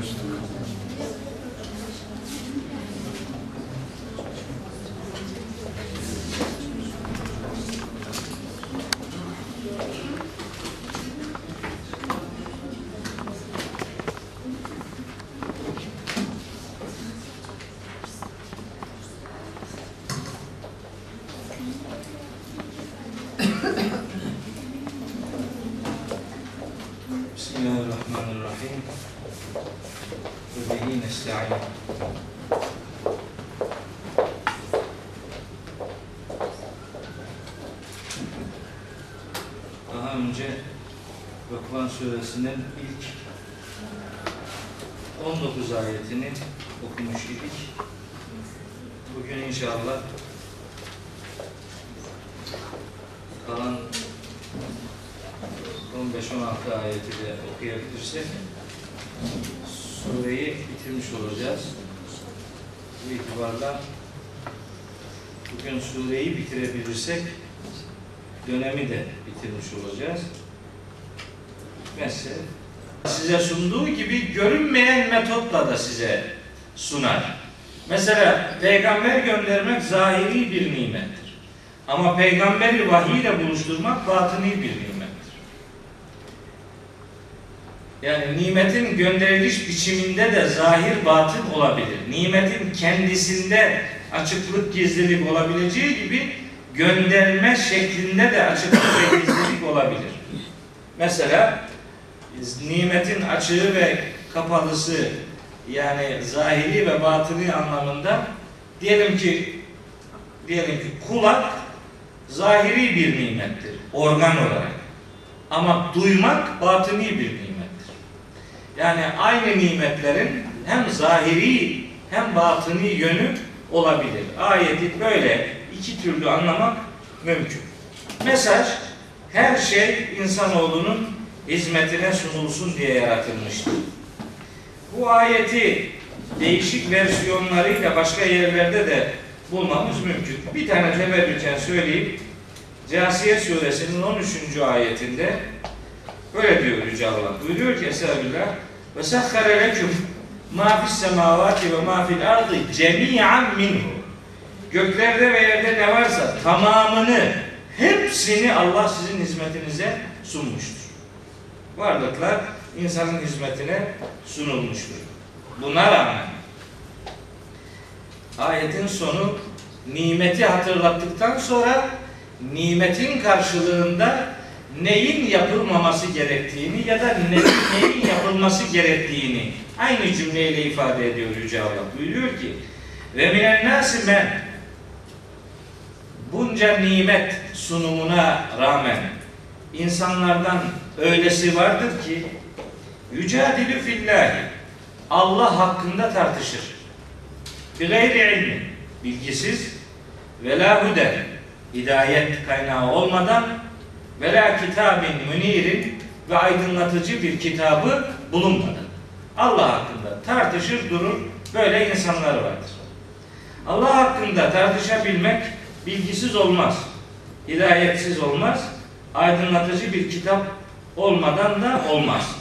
ました。Suresinin ilk 19 ayetini okumuş idik. Bugün inşallah kalan 15-16 ayeti de okuyabilirsek sureyi bitirmiş olacağız. Bu itibarla bugün sureyi bitirebilirsek dönemi de bitirmiş olacağız. Mesela size sunduğu gibi görünmeyen metotla da size sunar. Mesela peygamber göndermek zahiri bir nimettir. Ama peygamberi vahiy ile buluşturmak batıni bir nimettir. Yani nimetin gönderiliş biçiminde de zahir batın olabilir. Nimetin kendisinde açıklık gizlilik olabileceği gibi gönderme şeklinde de açıklık ve gizlilik olabilir. Mesela nimetin açığı ve kapalısı yani zahiri ve batıni anlamında diyelim ki diyelim ki kulak zahiri bir nimettir organ olarak. Ama duymak batıni bir nimettir. Yani aynı nimetlerin hem zahiri hem batıni yönü olabilir. Ayeti böyle iki türlü anlamak mümkün. Mesaj her şey insanoğlunun hizmetine sunulsun diye yaratılmıştır. Bu ayeti değişik versiyonlarıyla başka yerlerde de bulmamız mümkün. Bir tane teberrüken söyleyip Casiye suresinin 13. ayetinde böyle diyor Yüce Allah. Buyuruyor ki Estağfirullah ve sahhare leküm ma fis semavati ve ma fil ardı cemi'an minhu göklerde ve yerde ne varsa tamamını hepsini Allah sizin hizmetinize sunmuştur. Varlıklar insanın hizmetine sunulmuştur. Buna rağmen ayetin sonu nimeti hatırlattıktan sonra nimetin karşılığında neyin yapılmaması gerektiğini ya da neyin, yapılması gerektiğini aynı cümleyle ifade ediyor Yüce Allah. Buyuruyor ki ve minen nasi men bunca nimet sunumuna rağmen insanlardan öylesi vardır ki yücadilü fillahi Allah hakkında tartışır. Bir gayri ilmi bilgisiz ve la huden hidayet kaynağı olmadan ve la kitabin münirin ve aydınlatıcı bir kitabı bulunmadan Allah hakkında tartışır durur böyle insanlar vardır. Allah hakkında tartışabilmek bilgisiz olmaz. Hidayetsiz olmaz. Aydınlatıcı bir kitap olmadan da olmaz.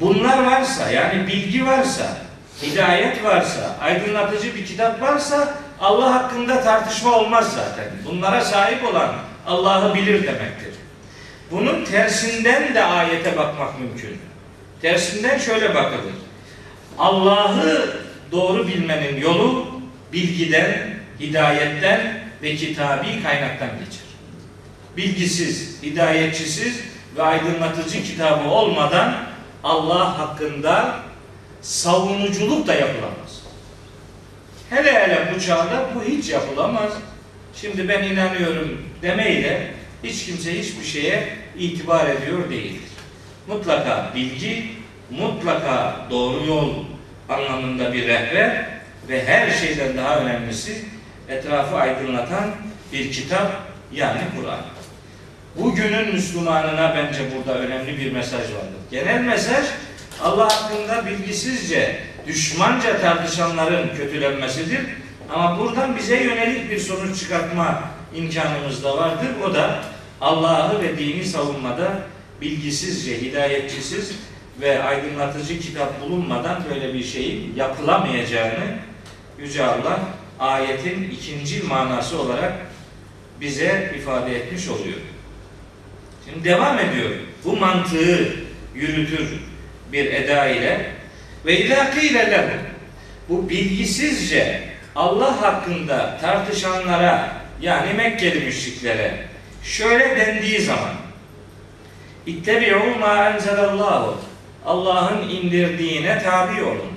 Bunlar varsa yani bilgi varsa, hidayet varsa, aydınlatıcı bir kitap varsa Allah hakkında tartışma olmaz zaten. Bunlara sahip olan Allah'ı bilir demektir. Bunun tersinden de ayete bakmak mümkün. Tersinden şöyle bakılır. Allah'ı doğru bilmenin yolu bilgiden, hidayetten ve kitabi kaynaktan geçer. Bilgisiz, hidayetçisiz ve aydınlatıcı kitabı olmadan Allah hakkında savunuculuk da yapılamaz. Hele hele bu çağda bu hiç yapılamaz. Şimdi ben inanıyorum demeyle hiç kimse hiçbir şeye itibar ediyor değildir. Mutlaka bilgi, mutlaka doğru yol anlamında bir rehber ve her şeyden daha önemlisi etrafı aydınlatan bir kitap yani Kur'an. Bugünün Müslümanına bence burada önemli bir mesaj vardır. Genel mesaj Allah hakkında bilgisizce, düşmanca tartışanların kötülenmesidir. Ama buradan bize yönelik bir sonuç çıkartma imkanımız da vardır. O da Allah'ı ve dini savunmada bilgisizce, hidayetçisiz ve aydınlatıcı kitap bulunmadan böyle bir şeyin yapılamayacağını Yüce Allah ayetin ikinci manası olarak bize ifade etmiş oluyor. Şimdi devam ediyor. Bu mantığı yürütür bir eda ile ve idâ kîle lehum bu bilgisizce Allah hakkında tartışanlara yani Mekkeli müşriklere şöyle dendiği zaman İttebi'u ma enzelallahu Allah'ın indirdiğine tabi olun.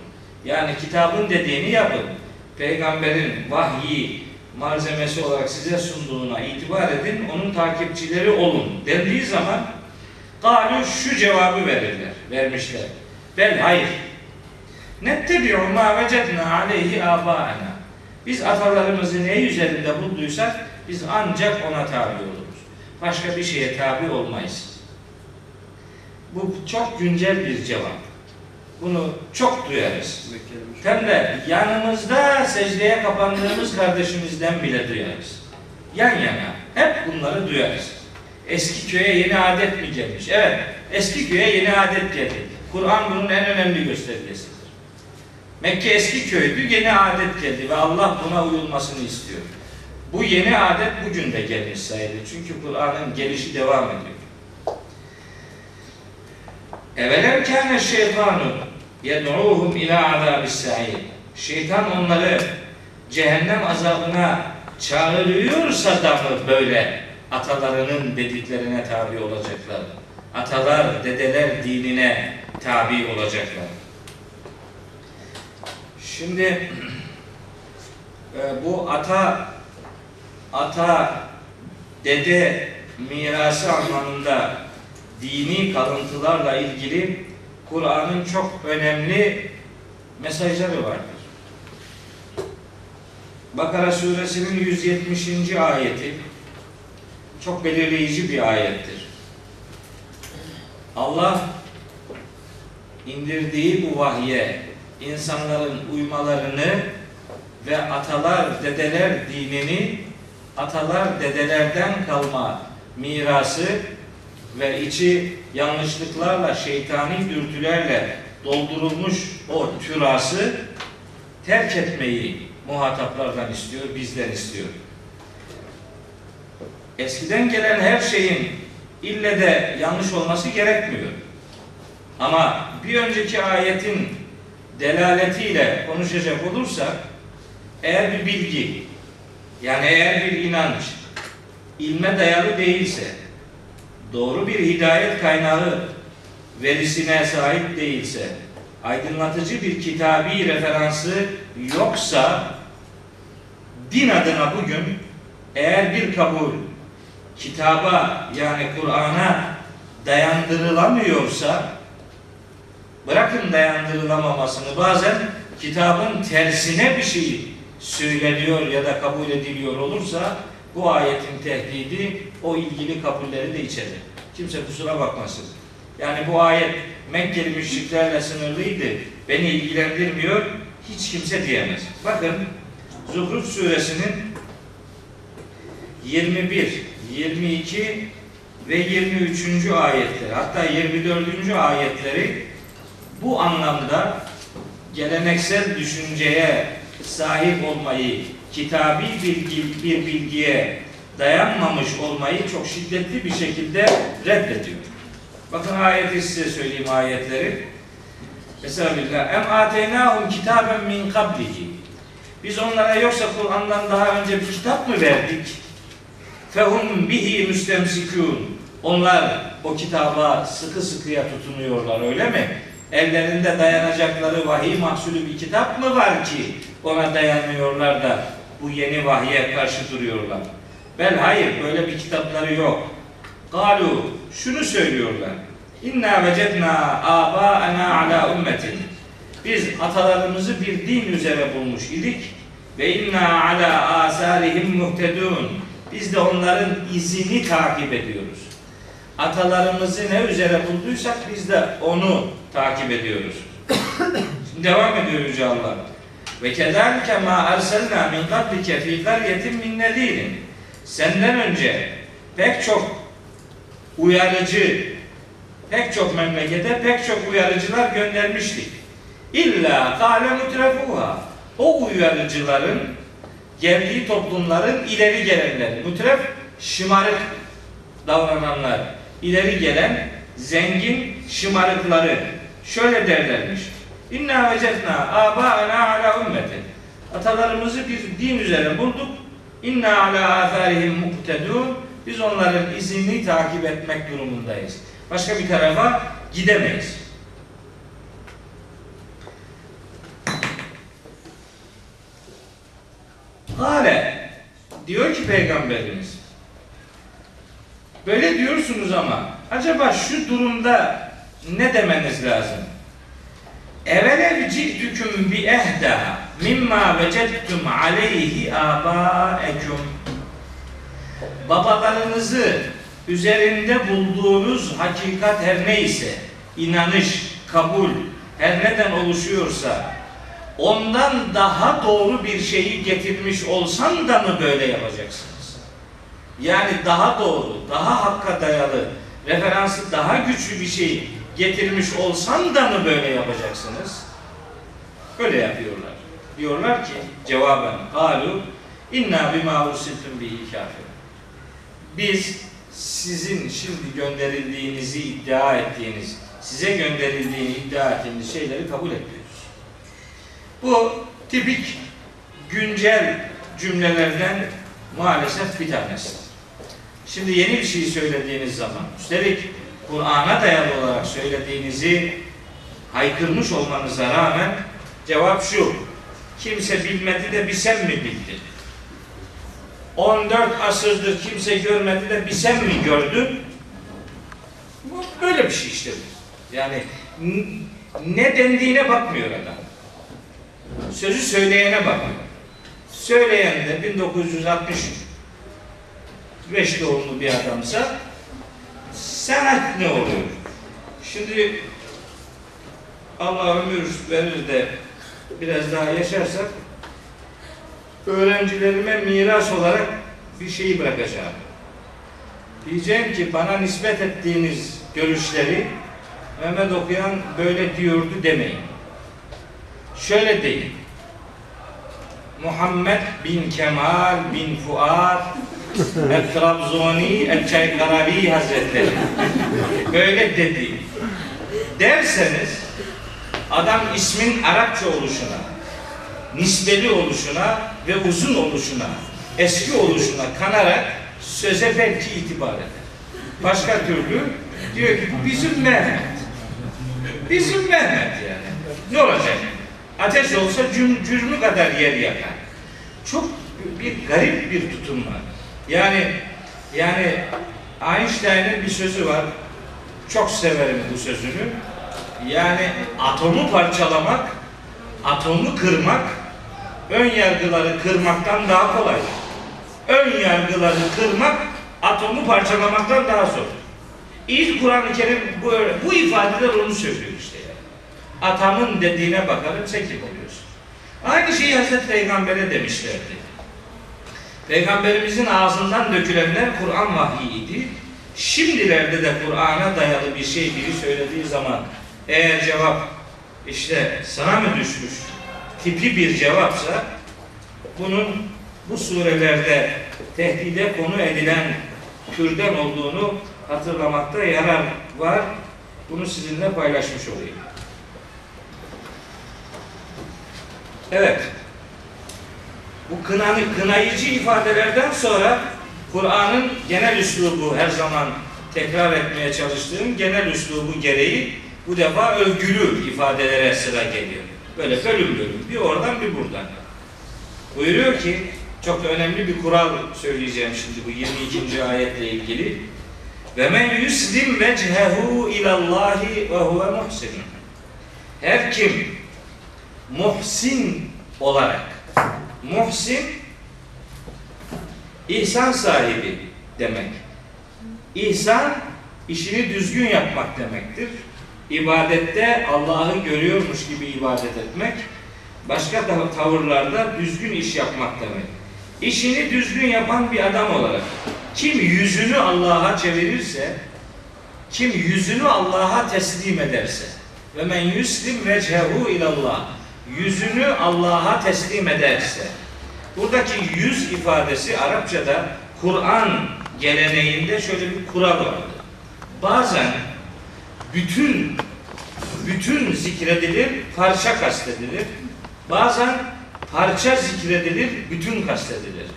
Yani kitabın dediğini yapın. Peygamberin vahyi malzemesi olarak size sunduğuna itibar edin, onun takipçileri olun dendiği zaman galu şu cevabı verirler, vermişler. Bel hayır. Nettebi'u ma vecedna aleyhi abâena. Biz atalarımızı ne üzerinde bulduysak biz ancak ona tabi oluruz. Başka bir şeye tabi olmayız. Bu çok güncel bir cevap. Bunu çok duyarız. Hem de yanımızda secdeye kapandığımız kardeşimizden bile duyarız. Yan yana. Hep bunları duyarız. Eski köye yeni adet mi gelmiş? Evet. Eski köye yeni adet geldi. Kur'an bunun en önemli göstergesidir. Mekke eski köydü, yeni adet geldi ve Allah buna uyulmasını istiyor. Bu yeni adet bugün de gelmiş sayılır. Çünkü Kur'an'ın gelişi devam ediyor. Evvelen kâne şeytanu yed'uhum ila azabis sa'ir. Şeytan onları cehennem azabına çağırıyorsa da böyle atalarının dediklerine tabi olacaklar? Atalar, dedeler dinine tabi olacaklar. Şimdi e, bu ata ata dede mirası anlamında dini kalıntılarla ilgili Kur'an'ın çok önemli mesajları vardır. Bakara suresinin 170. ayeti çok belirleyici bir ayettir. Allah indirdiği bu vahye insanların uymalarını ve atalar, dedeler dinini atalar, dedelerden kalma mirası ve içi yanlışlıklarla, şeytani dürtülerle doldurulmuş o türası terk etmeyi muhataplardan istiyor, bizden istiyor. Eskiden gelen her şeyin ille de yanlış olması gerekmiyor. Ama bir önceki ayetin delaletiyle konuşacak olursak eğer bir bilgi yani eğer bir inanç ilme dayalı değilse doğru bir hidayet kaynağı verisine sahip değilse aydınlatıcı bir kitabi referansı yoksa din adına bugün eğer bir kabul kitaba yani Kur'an'a dayandırılamıyorsa bırakın dayandırılamamasını bazen kitabın tersine bir şey söyleniyor ya da kabul ediliyor olursa bu ayetin tehdidi o ilgili kabulleri de içerir. Kimse kusura bakmasın. Yani bu ayet Mekkeli müşriklerle sınırlıydı. Beni ilgilendirmiyor. Hiç kimse diyemez. Bakın Zuhruf suresinin 21, 22 ve 23. ayetleri hatta 24. ayetleri bu anlamda geleneksel düşünceye sahip olmayı, kitabi bilgi, bir bilgiye dayanmamış olmayı çok şiddetli bir şekilde reddediyor. Bakın ayeti size söyleyeyim ayetleri. Estağfirullah. Em ateynahum kitaben min kablihi. Biz onlara yoksa Kur'an'dan daha önce bir kitap mı verdik? Fehum bihi müstemsikûn. Onlar o kitaba sıkı sıkıya tutunuyorlar öyle mi? Ellerinde dayanacakları vahiy mahsulü bir kitap mı var ki ona dayanıyorlar da bu yeni vahye karşı duruyorlar? Bel hayır böyle bir kitapları yok. Galu şunu söylüyorlar. İnna vecedna abaana ala ümmetin. Biz atalarımızı bir din üzere bulmuş idik ve inna ala asarihim muhtedun. Biz de onların izini takip ediyoruz. Atalarımızı ne üzere bulduysak biz de onu takip ediyoruz. Şimdi devam ediyor Yüce Allah. Ve kezalike ma erselna min qablike fi qaryetin min nedirin. Senden önce pek çok uyarıcı pek çok memlekete pek çok uyarıcılar göndermiştik. İlla kâle mutrefuha. O uyarıcıların geldiği toplumların ileri gelenleri. Mutref şımarık davrananlar. ileri gelen zengin şımarıkları. Şöyle derlermiş. İnna vecetna abâena ala ümmetin. Atalarımızı bir din üzere bulduk. İnna ala âthârihim muktedûn. Biz onların izini takip etmek durumundayız. Başka bir tarafa gidemeyiz. Hale diyor ki peygamberimiz böyle diyorsunuz ama acaba şu durumda ne demeniz lazım? Evelev ci'tüküm bi ehda mimma vecettum aleyhi abaekum babalarınızı üzerinde bulduğunuz hakikat her neyse, inanış, kabul, her neden oluşuyorsa, ondan daha doğru bir şeyi getirmiş olsan da mı böyle yapacaksınız? Yani daha doğru, daha hakka dayalı, referansı daha güçlü bir şey getirmiş olsan da mı böyle yapacaksınız? Böyle yapıyorlar. Diyorlar ki cevaben halu inna bima ursiltum bihi kafir. Biz sizin şimdi gönderildiğinizi iddia ettiğiniz, size gönderildiğini iddia ettiğiniz şeyleri kabul etmiyoruz. Bu tipik güncel cümlelerden maalesef bir tanesi. Şimdi yeni bir şey söylediğiniz zaman, üstelik Kur'an'a dayalı olarak söylediğinizi haykırmış olmanıza rağmen cevap şu. Kimse bilmedi de bir sen mi bildin? 14 asırdır kimse görmedi de bir sen mi gördün? Bu böyle bir şey işte. Yani ne dendiğine bakmıyor adam. Sözü söyleyene bakıyor. Söyleyen de 1965 doğumlu bir adamsa sanat ne oluyor? Şimdi Allah ömür verir de biraz daha yaşarsak öğrencilerime miras olarak bir şeyi bırakacağım. Diyeceğim ki bana nispet ettiğiniz görüşleri Mehmet okuyan böyle diyordu demeyin. Şöyle deyin. Muhammed bin Kemal bin Fuad El-Trabzoni El-Çaykaravi Hazretleri böyle dedi. Derseniz adam ismin Arapça oluşuna, nisbeli oluşuna ve uzun oluşuna, eski oluşuna kanarak söze belki itibar eder. Başka türlü diyor ki bizim Mehmet. Bizim Mehmet yani. Ne olacak? Ateş olsa cürmü kadar yer yakar. Çok bir garip bir tutum var. Yani yani Einstein'ın bir sözü var. Çok severim bu sözünü. Yani atomu parçalamak, atomu kırmak ön yargıları kırmaktan daha kolay. Ön yargıları kırmak atomu parçalamaktan daha zor. İlk Kur'an-ı Kerim bu, bu ifadeler onu söylüyor işte yani. Atamın dediğine bakarım sen kim oluyorsun? Aynı şeyi Hazreti Peygamber'e demişlerdi. Peygamberimizin ağzından dökülenler Kur'an vahyiydi. Şimdilerde de Kur'an'a dayalı bir şey biri söylediği zaman eğer cevap işte sana mı düşmüş tipi bir cevapsa bunun bu surelerde tehdide konu edilen türden olduğunu hatırlamakta yarar var. Bunu sizinle paylaşmış olayım. Evet. Bu kınanı, kınayıcı ifadelerden sonra Kur'an'ın genel üslubu her zaman tekrar etmeye çalıştığım genel üslubu gereği bu defa övgülü ifadelere sıra geliyor. Böyle bölüm bölüm. Bir oradan bir buradan. Buyuruyor ki çok önemli bir kural söyleyeceğim şimdi bu 22. ayetle ilgili. Ve men yuslim vechehu ilallahi ve huve muhsin. Her kim muhsin olarak muhsin ihsan sahibi demek. İhsan işini düzgün yapmak demektir. İbadette Allah'ı görüyormuş gibi ibadet etmek, başka tavırlarda düzgün iş yapmak demek. İşini düzgün yapan bir adam olarak kim yüzünü Allah'a çevirirse, Kim yüzünü Allah'a teslim ederse ve men yuslim vechehu ilallah yüzünü Allah'a teslim ederse buradaki yüz ifadesi Arapçada Kur'an geleneğinde şöyle bir kural vardı. Bazen bütün bütün zikredilir, parça kastedilir. Bazen parça zikredilir, bütün kastedilir.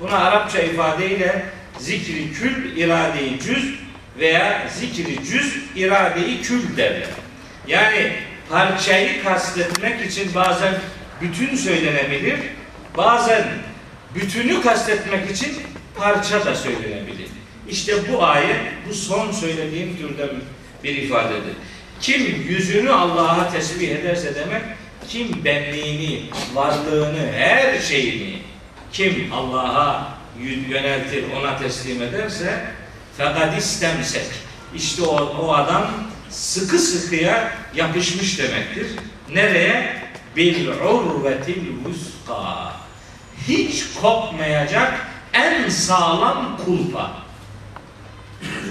Buna Arapça ifadeyle zikri kül, iradeyi cüz veya zikri cüz, iradeyi kül derler. Yani parçayı kastetmek için bazen bütün söylenebilir, bazen bütünü kastetmek için parça da söylenebilir. İşte bu ayet bu son söylediğim türden bir ifadedir. Kim yüzünü Allah'a tesbih ederse demek, kim benliğini, varlığını, her şeyini kim Allah'a yöneltir, ona teslim ederse fakat istemsek işte o, o adam sıkı sıkıya yapışmış demektir. Nereye? Bil urvetil vuska. Hiç kopmayacak en sağlam kulpa.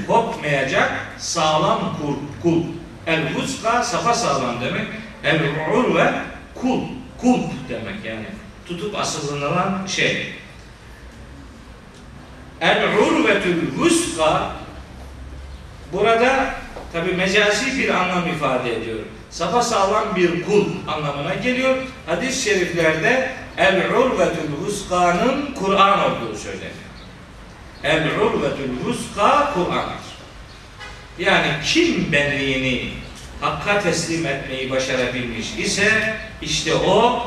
Kopmayacak sağlam kul. kul. El vuska safa sağlam demek. El urve kul. Kulp demek yani. Tutup asılınan şey. El urvetül vuska burada tabi mecazi bir anlam ifade ediyor. Safa sağlam bir kul anlamına geliyor. Hadis-i şeriflerde el urvetül vuska'nın Kur'an olduğu söyleniyor. El urvetül vuska Kur'an'dır. Yani kim benliğini Hakka teslim etmeyi başarabilmiş ise işte o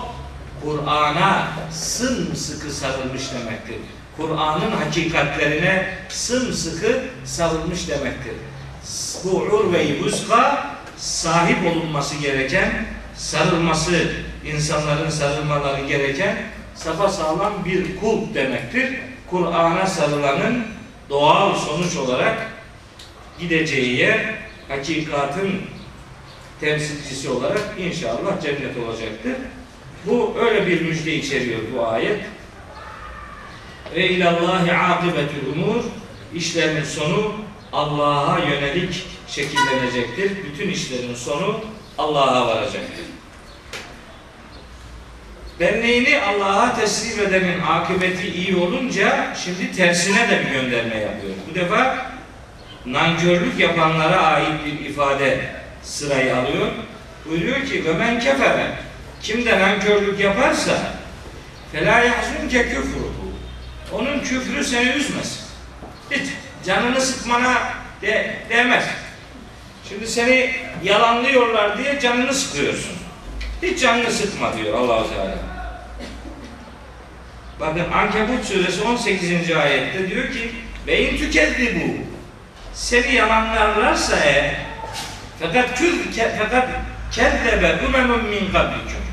Kur'an'a sımsıkı sarılmış demektir. Kur'an'ın hakikatlerine sımsıkı sarılmış demektir. Bu urve-i vuska sahip olunması gereken, sarılması, insanların sarılmaları gereken safa sağlam bir kul demektir. Kur'an'a sarılanın doğal sonuç olarak gideceği yer hakikatın temsilcisi olarak inşallah cennet olacaktır. Bu öyle bir müjde içeriyor bu ayet. Ve ilallahi akibetül umur işlerin sonu Allah'a yönelik şekillenecektir. Bütün işlerin sonu Allah'a varacaktır. Benliğini Allah'a teslim edenin akıbeti iyi olunca şimdi tersine de bir gönderme yapıyor. Bu defa nankörlük yapanlara ait bir ifade sırayı alıyor. Buyuruyor ki ve men kefere kim de nankörlük yaparsa felâ yahzunke küfruhu onun küfrü seni üzmesin. Hiç canını sıkmana de, demez. Şimdi seni yalanlıyorlar diye canını sıkıyorsun. Hiç canını sıkma diyor allah Teala. Bakın Ankebut suresi 18. ayette diyor ki beyin tüketti bu. Seni yalanlarlarsa eğer fakat kül fakat kezzebe umemun min kablikum.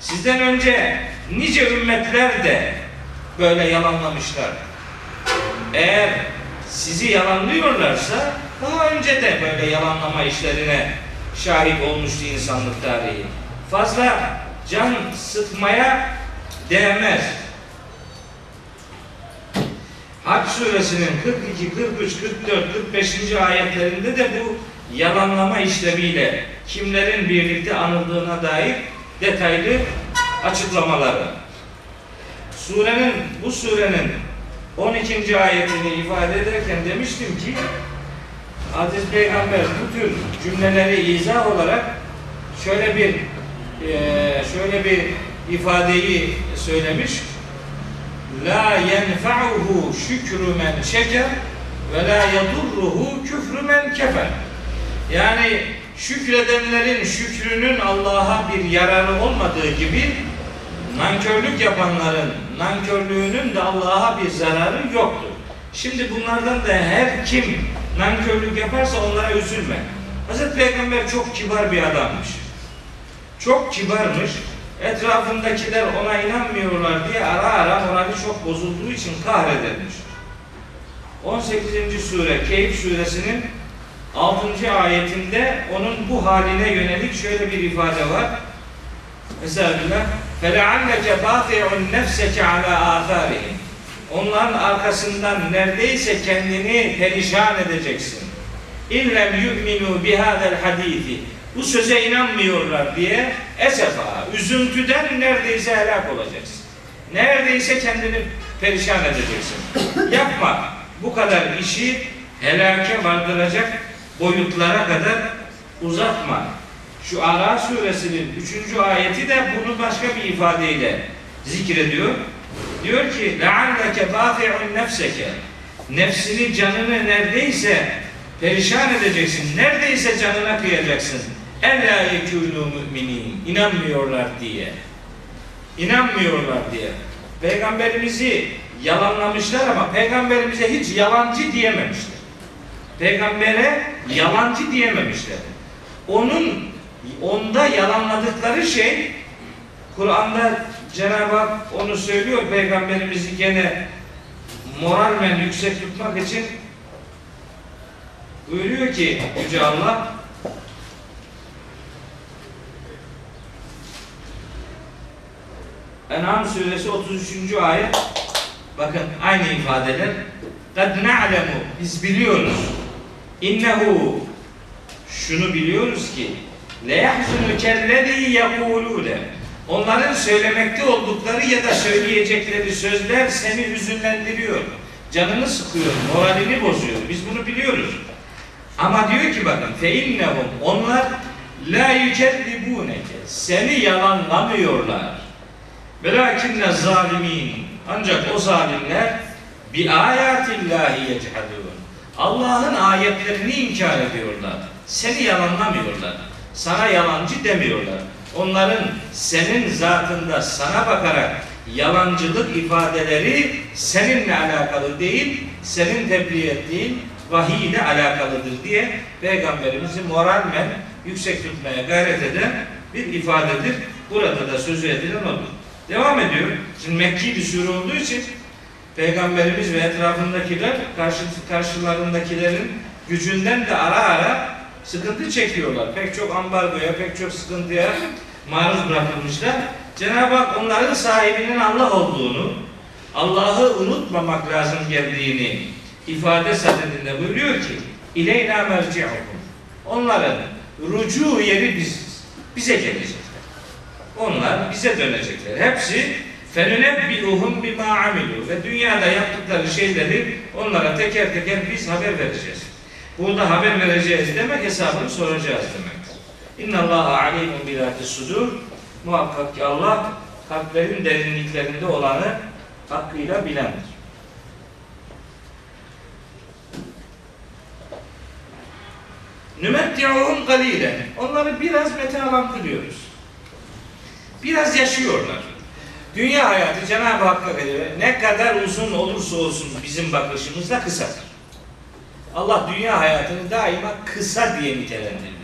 Sizden önce nice ümmetler de böyle yalanlamışlar. Eğer sizi yalanlıyorlarsa daha önce de böyle yalanlama işlerine şahit olmuştu insanlık tarihi. Fazla can sıkmaya değmez. Hac suresinin 42, 43, 44, 45. ayetlerinde de bu yalanlama işlemiyle kimlerin birlikte anıldığına dair detaylı açıklamaları. Surenin bu surenin 12. ayetini ifade ederken demiştim ki Aziz Peygamber bu tür cümleleri izah olarak şöyle bir e, şöyle bir ifadeyi söylemiş. La yenfa'uhu şükrü men şeker ve la yadurruhu küfrü men kefer. Yani şükredenlerin şükrünün Allah'a bir yararı olmadığı gibi nankörlük yapanların nankörlüğünün de Allah'a bir zararı yoktur. Şimdi bunlardan da her kim nankörlük yaparsa onlara üzülme. Hazreti Peygamber çok kibar bir adammış. Çok kibarmış. Etrafındakiler ona inanmıyorlar diye ara ara morali çok bozulduğu için kahredermiş. 18. sure Keyif suresinin 6. ayetinde onun bu haline yönelik şöyle bir ifade var. Estağfirullah. فَلَعَلَّكَ بَاقِعُ نَفْسَكَ عَلَى آثَارِهِمْ Onların arkasından neredeyse kendini perişan edeceksin. illem yu'minu bihadel hadisi bu söze inanmıyorlar diye esefa, üzüntüden neredeyse helak olacaksın. Neredeyse kendini perişan edeceksin. Yapma. Bu kadar işi helake vardıracak boyutlara kadar uzatma. Şu Ara suresinin 3. ayeti de bunu başka bir ifadeyle zikrediyor. Diyor ki لَعَلَّكَ بَاطِعُ nefseke Nefsini, canını neredeyse perişan edeceksin. Neredeyse canına kıyacaksın. اَلَّا يَكُونُوا müminin İnanmıyorlar diye. İnanmıyorlar diye. Peygamberimizi yalanlamışlar ama peygamberimize hiç yalancı diyememişler. Peygambere yalancı diyememişler. Onun onda yalanladıkları şey Kur'an'da Cenab-ı Hak onu söylüyor peygamberimizi gene moralmen yüksek tutmak için buyuruyor ki Yüce Allah En'am suresi 33. ayet bakın aynı ifadeler kad na'lemu biz biliyoruz innehu şunu biliyoruz ki le yahzunu kellezi yekulune onların söylemekte oldukları ya da söyleyecekleri sözler seni hüzünlendiriyor. Canını sıkıyor, moralini bozuyor. Biz bunu biliyoruz. Ama diyor ki bakın fe innehum onlar la yükezibuneke seni yalanlamıyorlar. Velakinne zalimin ancak o zalimler bi ayatillahi yechadun. Allah'ın ayetlerini inkar ediyorlar. Seni yalanlamıyorlar. Sana yalancı demiyorlar. Onların senin zatında sana bakarak yalancılık ifadeleri seninle alakalı değil, senin tebliğ ettiğin vahiy ile alakalıdır diye Peygamberimizi moralmen yüksek tutmaya gayret eden bir ifadedir. Burada da sözü edilen odur. Devam ediyor. Şimdi Mekki bir sure olduğu için Peygamberimiz ve etrafındakiler karşı, karşılarındakilerin gücünden de ara ara sıkıntı çekiyorlar. Pek çok ambargoya, pek çok sıkıntıya maruz bırakılmışlar. Cenab-ı Hak onların sahibinin Allah olduğunu, Allah'ı unutmamak lazım geldiğini ifade sadedinde buyuruyor ki İleyna merci'ukum. Onların rucu yeri biziz. Bize gelecekler. Onlar bize dönecekler. Hepsi fenunebbi'uhum bima amilu ve dünyada yaptıkları şeyleri onlara teker teker biz haber vereceğiz. Burada haber vereceğiz demek hesabını soracağız demektir. İnna Allaha alimun bilati sudur. Muhakkak ki Allah kalplerin derinliklerinde olanı hakkıyla bilendir. Nümetti'uhum galilen. Onları biraz metalandırıyoruz. Biraz yaşıyorlar. Dünya hayatı Cenab-ı Hakk'a göre ne kadar uzun olursa olsun bizim bakışımızda kısadır. Allah dünya hayatını daima kısa diye nitelendiriyor.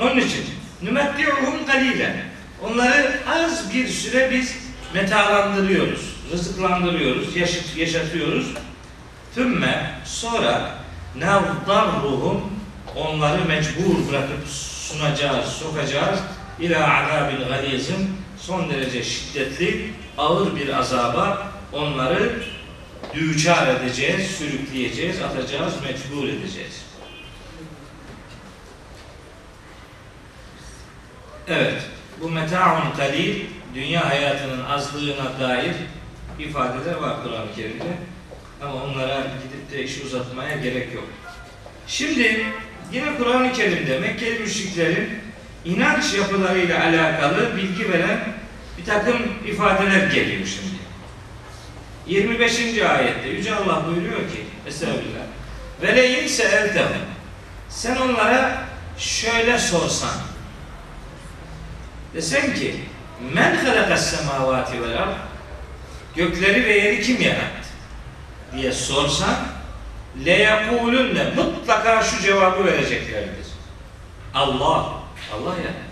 Onun için nümetti'uhum galilen. Onları az bir süre biz metalandırıyoruz, rızıklandırıyoruz, yaşat, yaşatıyoruz. Tümme sonra nevdarruhum onları mecbur bırakıp sunacağız, sokacağız ila azabil galizim son derece şiddetli, ağır bir azaba onları düçar edeceğiz, sürükleyeceğiz, atacağız, mecbur edeceğiz. Evet, bu meta'un kalil, dünya hayatının azlığına dair ifadeler var Kur'an-ı Kerim'de. Ama onlara gidip de işi uzatmaya gerek yok. Şimdi yine Kur'an-ı Kerim'de Mekkeli müşriklerin inanç yapılarıyla alakalı bilgi veren bir takım ifadeler geliyor şimdi. 25. ayette Yüce Allah buyuruyor ki Estağfirullah ve leyin seeltehum sen onlara şöyle sorsan desen ki men halakas semavati vel ard gökleri ve yeri kim yarattı diye sorsan le yekulunne mutlaka şu cevabı vereceklerdir. Allah. Allah yarattı.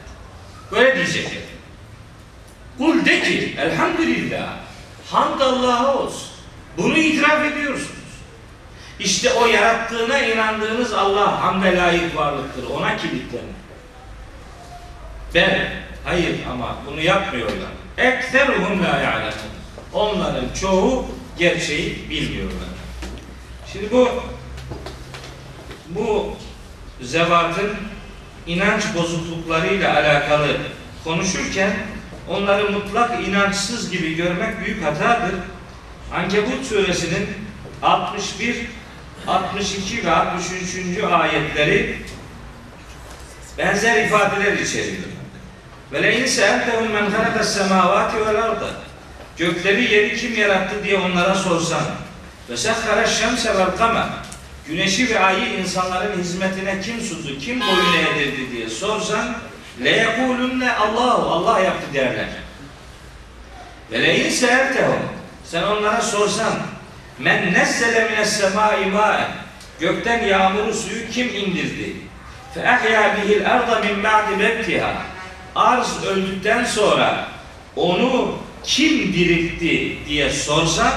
Böyle diyecekler. Kul de ki elhamdülillah hamd Allah'a olsun. Bunu itiraf ediyorsunuz. İşte o yarattığına inandığınız Allah hamde layık varlıktır. Ona kilitlenin. Ben, hayır ama bunu yapmıyorlar. Ekseruhum la ya'lemun. Onların çoğu gerçeği bilmiyorlar. Şimdi bu bu zevatın inanç bozukluklarıyla alakalı konuşurken onları mutlak inançsız gibi görmek büyük hatadır. Ankebut suresinin 61, 62 ve 63. ayetleri benzer ifadeler içeriyor. Ve le in se'eltehum men halakas semavati vel arda. Gökleri yeri kim yarattı diye onlara sorsan. Ve sehhara şemse vel kamer. Güneşi ve ayı insanların hizmetine kim sundu, kim boyun eğdirdi diye sorsan le yekulunne Allahu Allah yaptı derler. Ve le in se'eltehum sen onlara sorsan men nezzele mines semai ma'en gökten yağmuru suyu kim indirdi? Fe ehya bihil arda min ba'di mevtiha arz öldükten sonra onu kim diriltti diye sorsan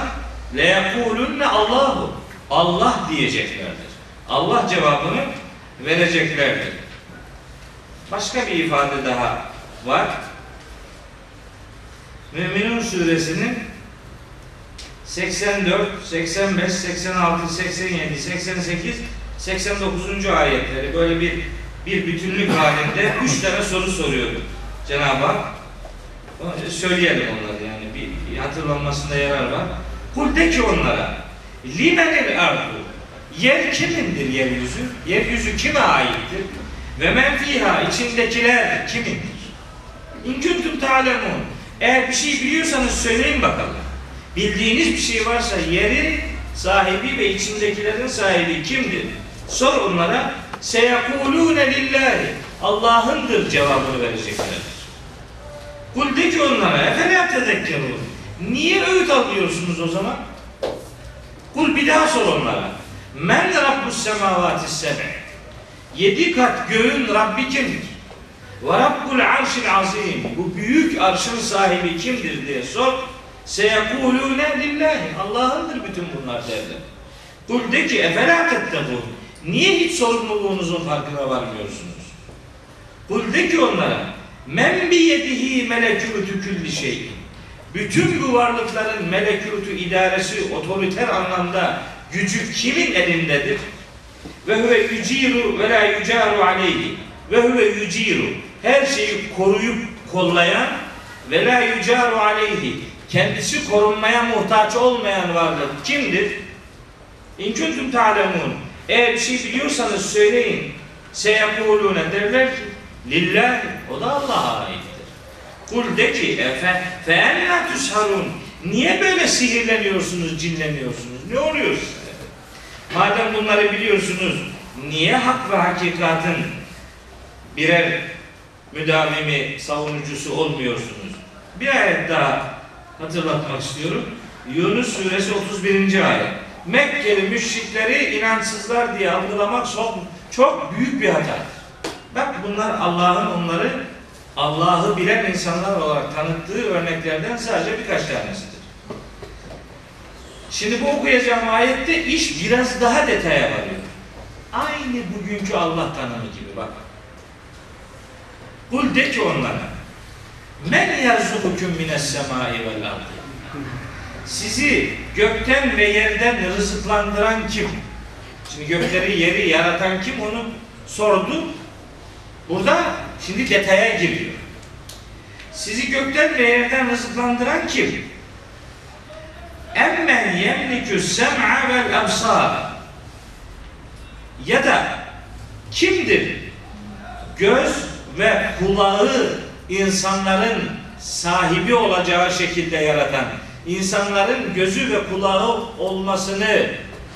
le yekulunne Allahu Allah diyeceklerdir. Allah cevabını vereceklerdir. Başka bir ifade daha var. Müminun suresinin 84, 85, 86, 87, 88, 89. ayetleri böyle bir bir bütünlük halinde üç tane soru soruyor Cenab-ı Hak. Söyleyelim onları yani bir, bir hatırlanmasında yarar var. Kul de ki onlara limenil ardu yer kimindir yeryüzü? Yeryüzü kime aittir? Ve men fiha içindekiler kimindir? İn kuntum ta'lemun eğer bir şey biliyorsanız söyleyin bakalım. Bildiğiniz bir şey varsa yerin sahibi ve içindekilerin sahibi kimdir? Sor onlara. Seyekulune lillahi. Allah'ındır cevabını vereceklerdir. Kul de ki onlara efela tezekkerun. Niye öğüt alıyorsunuz o zaman? Kul bir daha sor onlara. Men rabbus semavati sebe. Yedi kat göğün Rabbi kimdir? Ve rabbul arşil azim. Bu büyük arşın sahibi kimdir diye sor. Seyekulune lillahi. Allah'ındır bütün bunlar derler. Kul de ki efela tettekun. Niye hiç sorumluluğunuzun farkına varmıyorsunuz? Kul de ki onlara men bi yedihi melekûtü külli şey. Bütün bu varlıkların melekûtü idaresi otoriter anlamda gücü kimin elindedir? Ve huve yüciru ve la yücaru aleyhi. Ve huve yüciru. Her şeyi koruyup kollayan ve la yücaru aleyhi. Kendisi korunmaya muhtaç olmayan varlık kimdir? İn kuntum ta'lemun. Eğer bir şey biliyorsanız söyleyin. Seyekulune derler ki lillahi o da Allah'a aittir. Kul de ki efe fe enna. Niye böyle sihirleniyorsunuz, cinleniyorsunuz? Ne oluyor size? Madem bunları biliyorsunuz, niye hak ve hakikatin birer müdavimi, savunucusu olmuyorsunuz? Bir ayet daha hatırlatmak istiyorum. Yunus suresi 31. ayet. Mekkeli müşrikleri inançsızlar diye algılamak çok, çok büyük bir hata. Bak bunlar Allah'ın onları Allah'ı bilen insanlar olarak tanıttığı örneklerden sadece birkaç tanesidir. Şimdi bu okuyacağım ayette iş biraz daha detaya varıyor. Aynı bugünkü Allah tanımı gibi bak. Kul de ki onlara Men yerzukukum mines semai vel ardı sizi gökten ve yerden rızıklandıran kim? Şimdi gökleri yeri yaratan kim onu sordu. Burada şimdi detaya giriyor. Sizi gökten ve yerden rızıklandıran kim? Emmen yemlikü sem'a vel absar ya da kimdir göz ve kulağı insanların sahibi olacağı şekilde yaratan insanların gözü ve kulağı olmasını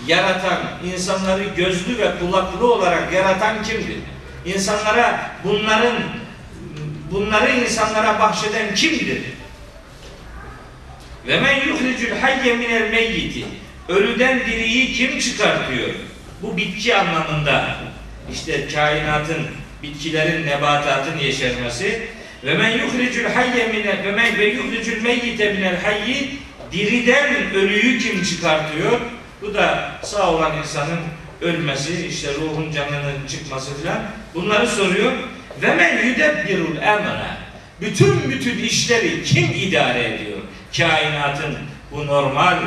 yaratan, insanları gözlü ve kulaklı olarak yaratan kimdir? İnsanlara bunların bunları insanlara bahşeden kimdir? Ve men yuhricul hayye minel meyyiti ölüden diriyi kim çıkartıyor? Bu bitki anlamında işte kainatın bitkilerin, nebatatın yeşermesi ve men yuhricul hayye minel ve men ve yuhricul meyyite minel hayyi diriden ölüyü kim çıkartıyor? Bu da sağ olan insanın ölmesi, işte ruhun canının çıkması filan. Bunları soruyor. Ve men yudebbirul emre. Bütün bütün işleri kim idare ediyor? Kainatın bu normal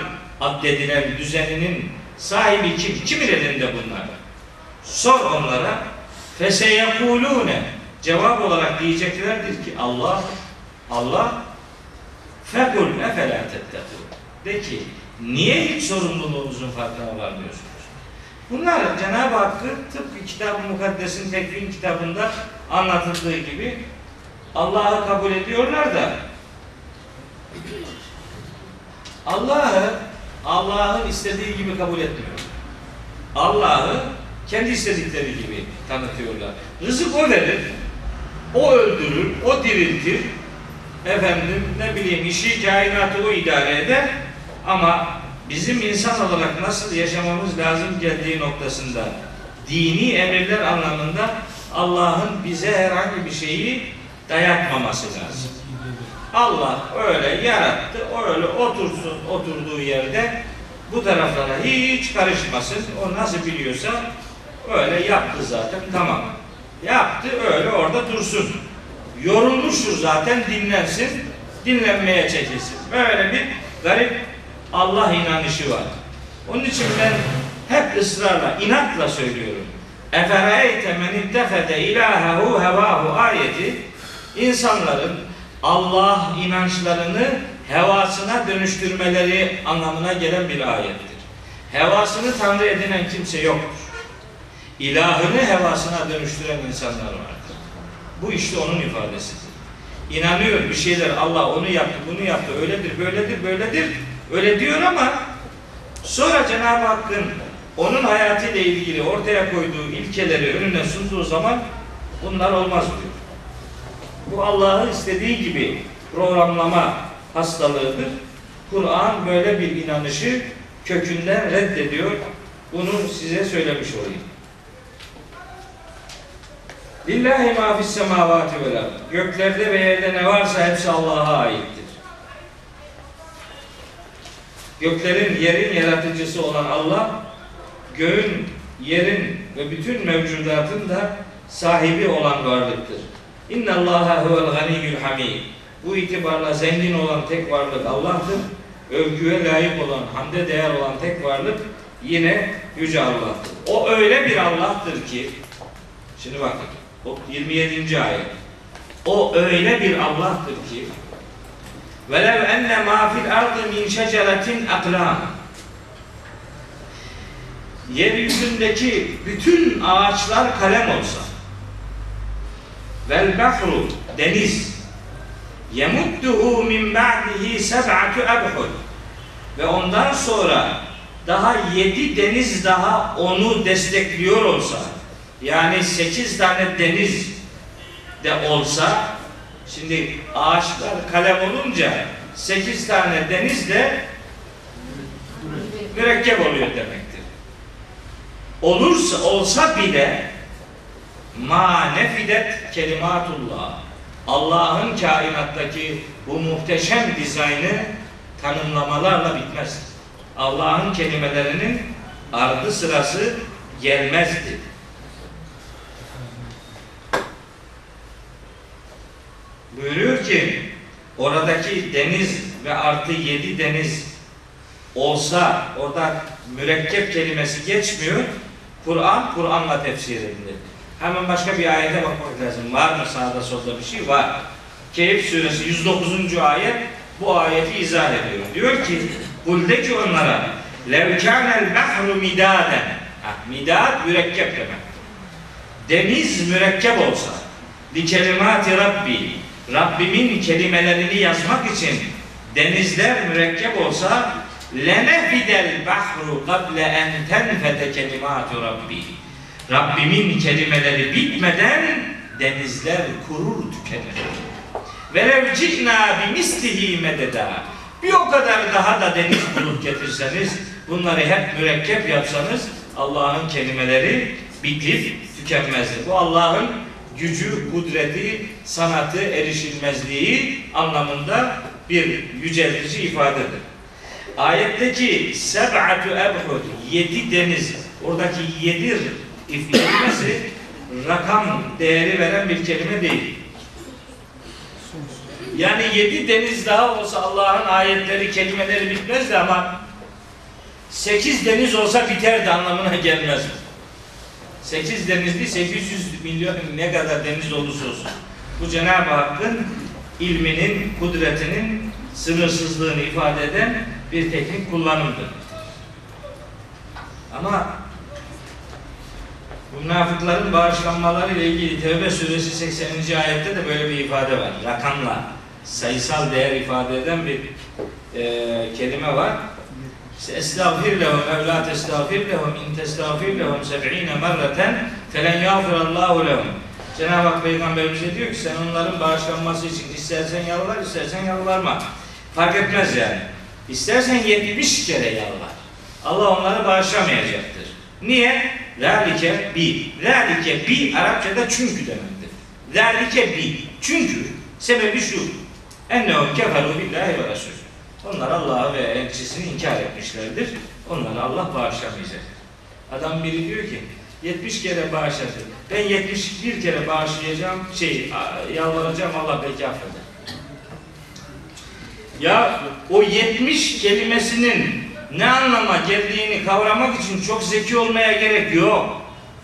addedilen düzeninin sahibi kim? Kimin elinde bunlar? Sor onlara feseyekulune cevap olarak diyeceklerdir ki Allah Allah fekul efela tettekûn de ki niye hiç sorumluluğunuzun farkına varmıyorsunuz? Bunlar Cenab-ı Hakk'ı tıpkı Kitab-ı Mukaddes'in tekvin kitabında anlatıldığı gibi Allah'ı kabul ediyorlar da Allah'ı Allah'ın istediği gibi kabul etmiyor. Allah'ı kendi istedikleri gibi tanıtıyorlar. Rızık o verir, o öldürür, o diriltir. Efendim ne bileyim işi kainatı o idare eder ama bizim insan olarak nasıl yaşamamız lazım geldiği noktasında dini emirler anlamında Allah'ın bize herhangi bir şeyi dayatmaması lazım. Allah öyle yarattı, öyle otursun oturduğu yerde bu taraflara hiç karışmasın. O nasıl biliyorsa öyle yaptı zaten tamam. Yaptı öyle orada dursun. Yorulmuştur zaten dinlensin, dinlenmeye çekilsin. Böyle bir garip Allah inanışı var. Onun için ben hep ısrarla, inatla söylüyorum. Efereyte men ittefede ilahehu hevahu ayeti insanların Allah inançlarını hevasına dönüştürmeleri anlamına gelen bir ayettir. Hevasını Tanrı edinen kimse yoktur. İlahını hevasına dönüştüren insanlar vardır. Bu işte onun ifadesidir. İnanıyor bir şeyler Allah onu yaptı, bunu yaptı, öyledir, böyledir, böyledir. Öyle diyor ama sonra Cenab-ı Hakk'ın onun hayatıyla ilgili ortaya koyduğu ilkeleri önüne sunduğu zaman bunlar olmaz diyor. Bu Allah'ın istediği gibi programlama hastalığıdır. Kur'an böyle bir inanışı kökünden reddediyor. Bunu size söylemiş olayım. Lillahi ma fis semavati vel. Göklerde ve yerde ne varsa hepsi Allah'a aittir. Göklerin, yerin yaratıcısı olan Allah, göğün, yerin ve bütün mevcudatın da sahibi olan varlıktır. İnna Allaha huvel ganiyyul hamid. Bu itibarla zengin olan tek varlık Allah'tır. Övgüye layık olan, hamde değer olan tek varlık yine yüce Allah'tır. O öyle bir Allah'tır ki şimdi bakın o 27. ayet. O öyle bir Allah'tır ki velev enne ma fil ardı min şeceretin aklam yeryüzündeki bütün ağaçlar kalem olsa vel bahru deniz yemudduhu min ba'dihi seb'atu ebhud ve ondan sonra daha yedi deniz daha onu destekliyor olsa yani sekiz tane deniz de olsa şimdi ağaçlar kalem olunca sekiz tane deniz de mürekkep oluyor demektir. Olursa olsa bile ma nefidet kelimatullah Allah'ın kainattaki bu muhteşem dizaynı tanımlamalarla bitmez. Allah'ın kelimelerinin ardı sırası gelmezdi. Buyuruyor ki oradaki deniz ve artı yedi deniz olsa orada mürekkep kelimesi geçmiyor. Kur'an, Kur'an'la tefsir edilir. Hemen başka bir ayete bakmak lazım. Var mı sağda solda bir şey? Var. Keyif suresi 109. ayet bu ayeti izah ediyor. Diyor ki Kul ki onlara lev kânel bahru midâden midad mürekkep demek. Deniz mürekkep olsa li kelimati rabbi Rabbimin kelimelerini yazmak için denizler mürekkep olsa lenefidel bahru kable en tenfete kelimatu rabbi Rabbimin kelimeleri bitmeden denizler kurur tükenir. Velev ci'na bimislihi mededa. Bir o kadar daha da deniz bulup getirseniz, bunları hep mürekkep yapsanız Allah'ın kelimeleri bitip tükenmezdi. Bu Allah'ın gücü, kudreti, sanatı, erişilmezliği anlamında bir yüceltici ifadedir. Ayetteki seb'atu ebhud, yedi deniz, oradaki yedi kelimesi rakam değeri veren bir kelime değil. Yani yedi deniz daha olsa Allah'ın ayetleri, kelimeleri bitmezdi ama sekiz deniz olsa biterdi anlamına gelmez. 8 denizli 800 milyon ne kadar deniz olursa olsun. Bu Cenab-ı Hakk'ın ilminin, kudretinin sınırsızlığını ifade eden bir teknik kullanımdır. Ama münafıkların bağışlanmaları ile ilgili Tevbe suresi 80. ayette de böyle bir ifade var. Rakamla, sayısal değer ifade eden bir e, kelime var. Estağfir lehum ev la testağfir lehum in testağfir lehum seb'ine merreten felen yağfirallahu lehum. Cenab-ı Hak Peygamberimize diyor ki sen onların bağışlanması için istersen yalvar, istersen yalvarma. Fark etmez yani. İstersen 70 kere yalvar. Allah onları bağışlamayacaktır. Niye? Zalike bi. Zalike bi Arapçada çünkü demektir. Zalike bi. Çünkü sebebi şu. Ennehum keferu billahi ve resulü. Onlar Allah'ı ve elçisini inkar etmişlerdir. Onları Allah bağışlamayacak. Adam biri diyor ki 70 kere bağışladı. Ben 71 kere bağışlayacağım, şey yalvaracağım Allah belki affeder. Ya o 70 kelimesinin ne anlama geldiğini kavramak için çok zeki olmaya gerek yok.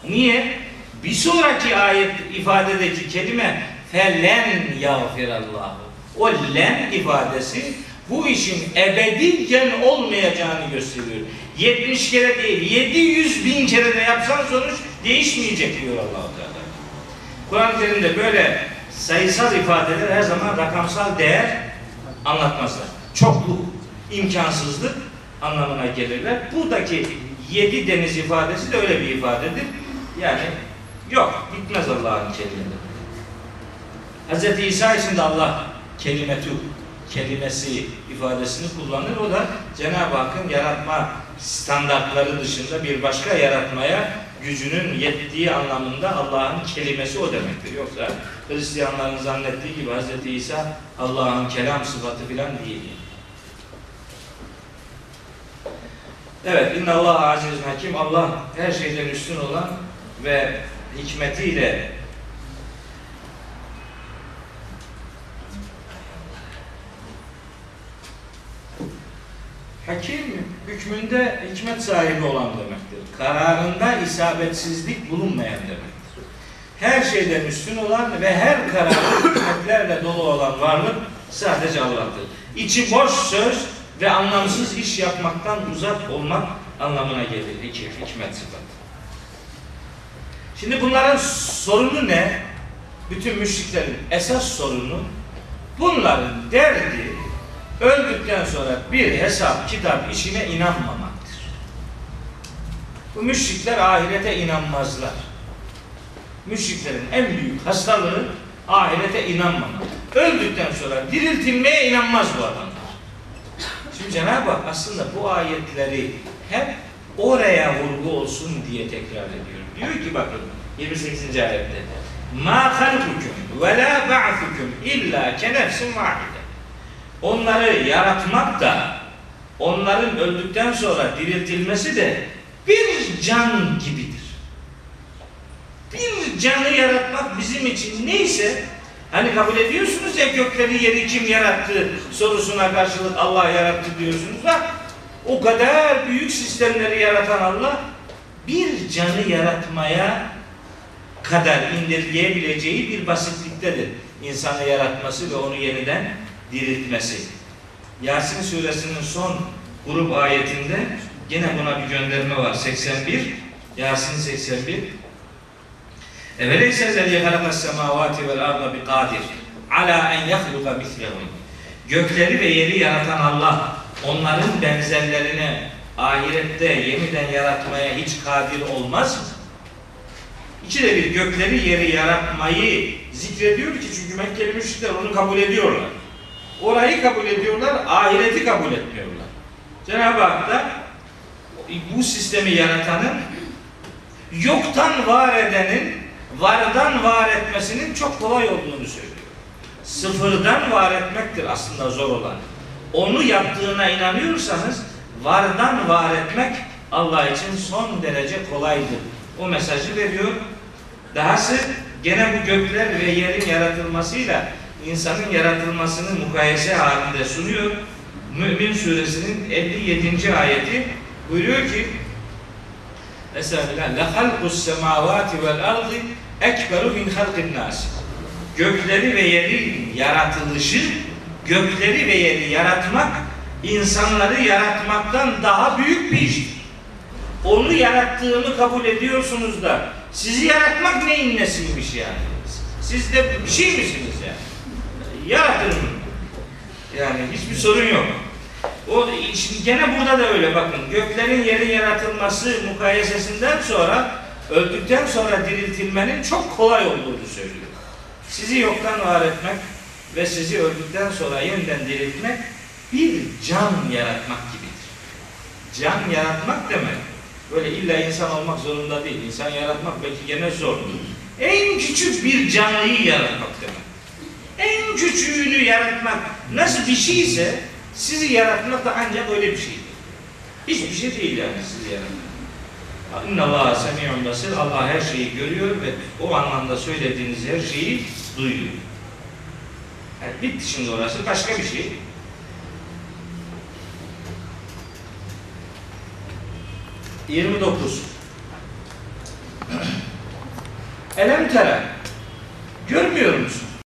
Niye? Bir sonraki ayet ifadedeki kelime felen yağfirallahu. O len ifadesi bu işin ebediyen olmayacağını gösteriyor. 70 kere değil, 700 bin kere de yapsan sonuç değişmeyecek diyor allah Teala. Kur'an-ı Kerim'de böyle sayısal ifadeler her zaman rakamsal değer anlatmazlar. Çokluk, imkansızlık anlamına gelirler. Buradaki yedi deniz ifadesi de öyle bir ifadedir. Yani yok, bitmez Allah'ın kelimeleri. Hz. İsa için de Allah kelimetü kelimesi ifadesini kullanır. O da Cenab-ı Hakk'ın yaratma standartları dışında bir başka yaratmaya gücünün yettiği anlamında Allah'ın kelimesi o demektir. Yoksa Hristiyanların zannettiği gibi Hz. İsa Allah'ın kelam sıfatı filan değil. Evet, inna Allah aziz hakim. Allah her şeyden üstün olan ve hikmetiyle Hakim hükmünde hikmet sahibi olan demektir. Kararında isabetsizlik bulunmayan demektir. Her şeyden üstün olan ve her kararı hikmetlerle dolu olan varlık sadece Allah'tır. İçi boş söz ve anlamsız iş yapmaktan uzak olmak anlamına gelir iki hikmet sıfatı. Şimdi bunların sorunu ne? Bütün müşriklerin esas sorunu bunların derdi öldükten sonra bir hesap kitap işine inanmamaktır. Bu müşrikler ahirete inanmazlar. Müşriklerin en büyük hastalığı ahirete inanmamak. Öldükten sonra diriltilmeye inanmaz bu adamlar. Şimdi Cenab-ı Hak aslında bu ayetleri hep oraya vurgu olsun diye tekrar ediyor. Diyor ki bakın 28. ayette Ma halkukum ve la ba'thukum illa ke nefsin vahide. Onları yaratmak da onların öldükten sonra diriltilmesi de bir can gibidir. Bir canı yaratmak bizim için neyse hani kabul ediyorsunuz ya gökleri yeri kim yarattı sorusuna karşılık Allah yarattı diyorsunuz da o kadar büyük sistemleri yaratan Allah bir canı yaratmaya kadar indirgeyebileceği bir basitliktedir. İnsanı yaratması ve onu yeniden diriltmesi. Yasin suresinin son grup ayetinde yine buna bir gönderme var. 81 Yasin 81 Halakas semavati vel arda bi kadir ala en yahluka mislehum Gökleri ve yeri yaratan Allah onların benzerlerini ahirette yeniden yaratmaya hiç kadir olmaz mı? İkide bir gökleri yeri yaratmayı zikrediyor ki çünkü Mekkeli müşrikler onu kabul ediyorlar. Orayı kabul ediyorlar, ahireti kabul etmiyorlar. Cenab-ı Hak da bu sistemi yaratanın yoktan var edenin vardan var etmesinin çok kolay olduğunu söylüyor. Sıfırdan var etmektir aslında zor olan. Onu yaptığına inanıyorsanız vardan var etmek Allah için son derece kolaydır. O mesajı veriyor. Dahası gene bu gökler ve yerin yaratılmasıyla insanın yaratılmasını mukayese halinde sunuyor. Mümin suresinin 57. ayeti buyuruyor ki Mesela semavati vel ardı ekberu min halqin nas. Gökleri ve yerin yaratılışı, gökleri ve yeri yaratmak insanları yaratmaktan daha büyük bir iştir. Onu yarattığını kabul ediyorsunuz da sizi yaratmak neyin nesiymiş yani? Siz de bir şey misiniz yani? Yaratın. Yani hiçbir sorun yok. O şimdi gene burada da öyle bakın. Göklerin yerin yaratılması mukayesesinden sonra öldükten sonra diriltilmenin çok kolay olduğunu söylüyor. Sizi yoktan var etmek ve sizi öldükten sonra yeniden diriltmek bir can yaratmak gibidir. Can yaratmak demek böyle illa insan olmak zorunda değil. İnsan yaratmak belki gene zor. En küçük bir canlıyı yaratmak demek. En küçüğünü yaratmak nasıl bir şeyse sizi yaratmak da ancak öyle bir şeydir. Hiçbir şey değil yani sizi yaratmak. İnna Allah semi'un basir. Allah her şeyi görüyor ve o anlamda söylediğiniz her şeyi duyuyor. Yani bitti şimdi orası. Başka bir şey. Yirmi dokuz. Elem tere. Görmüyor musun?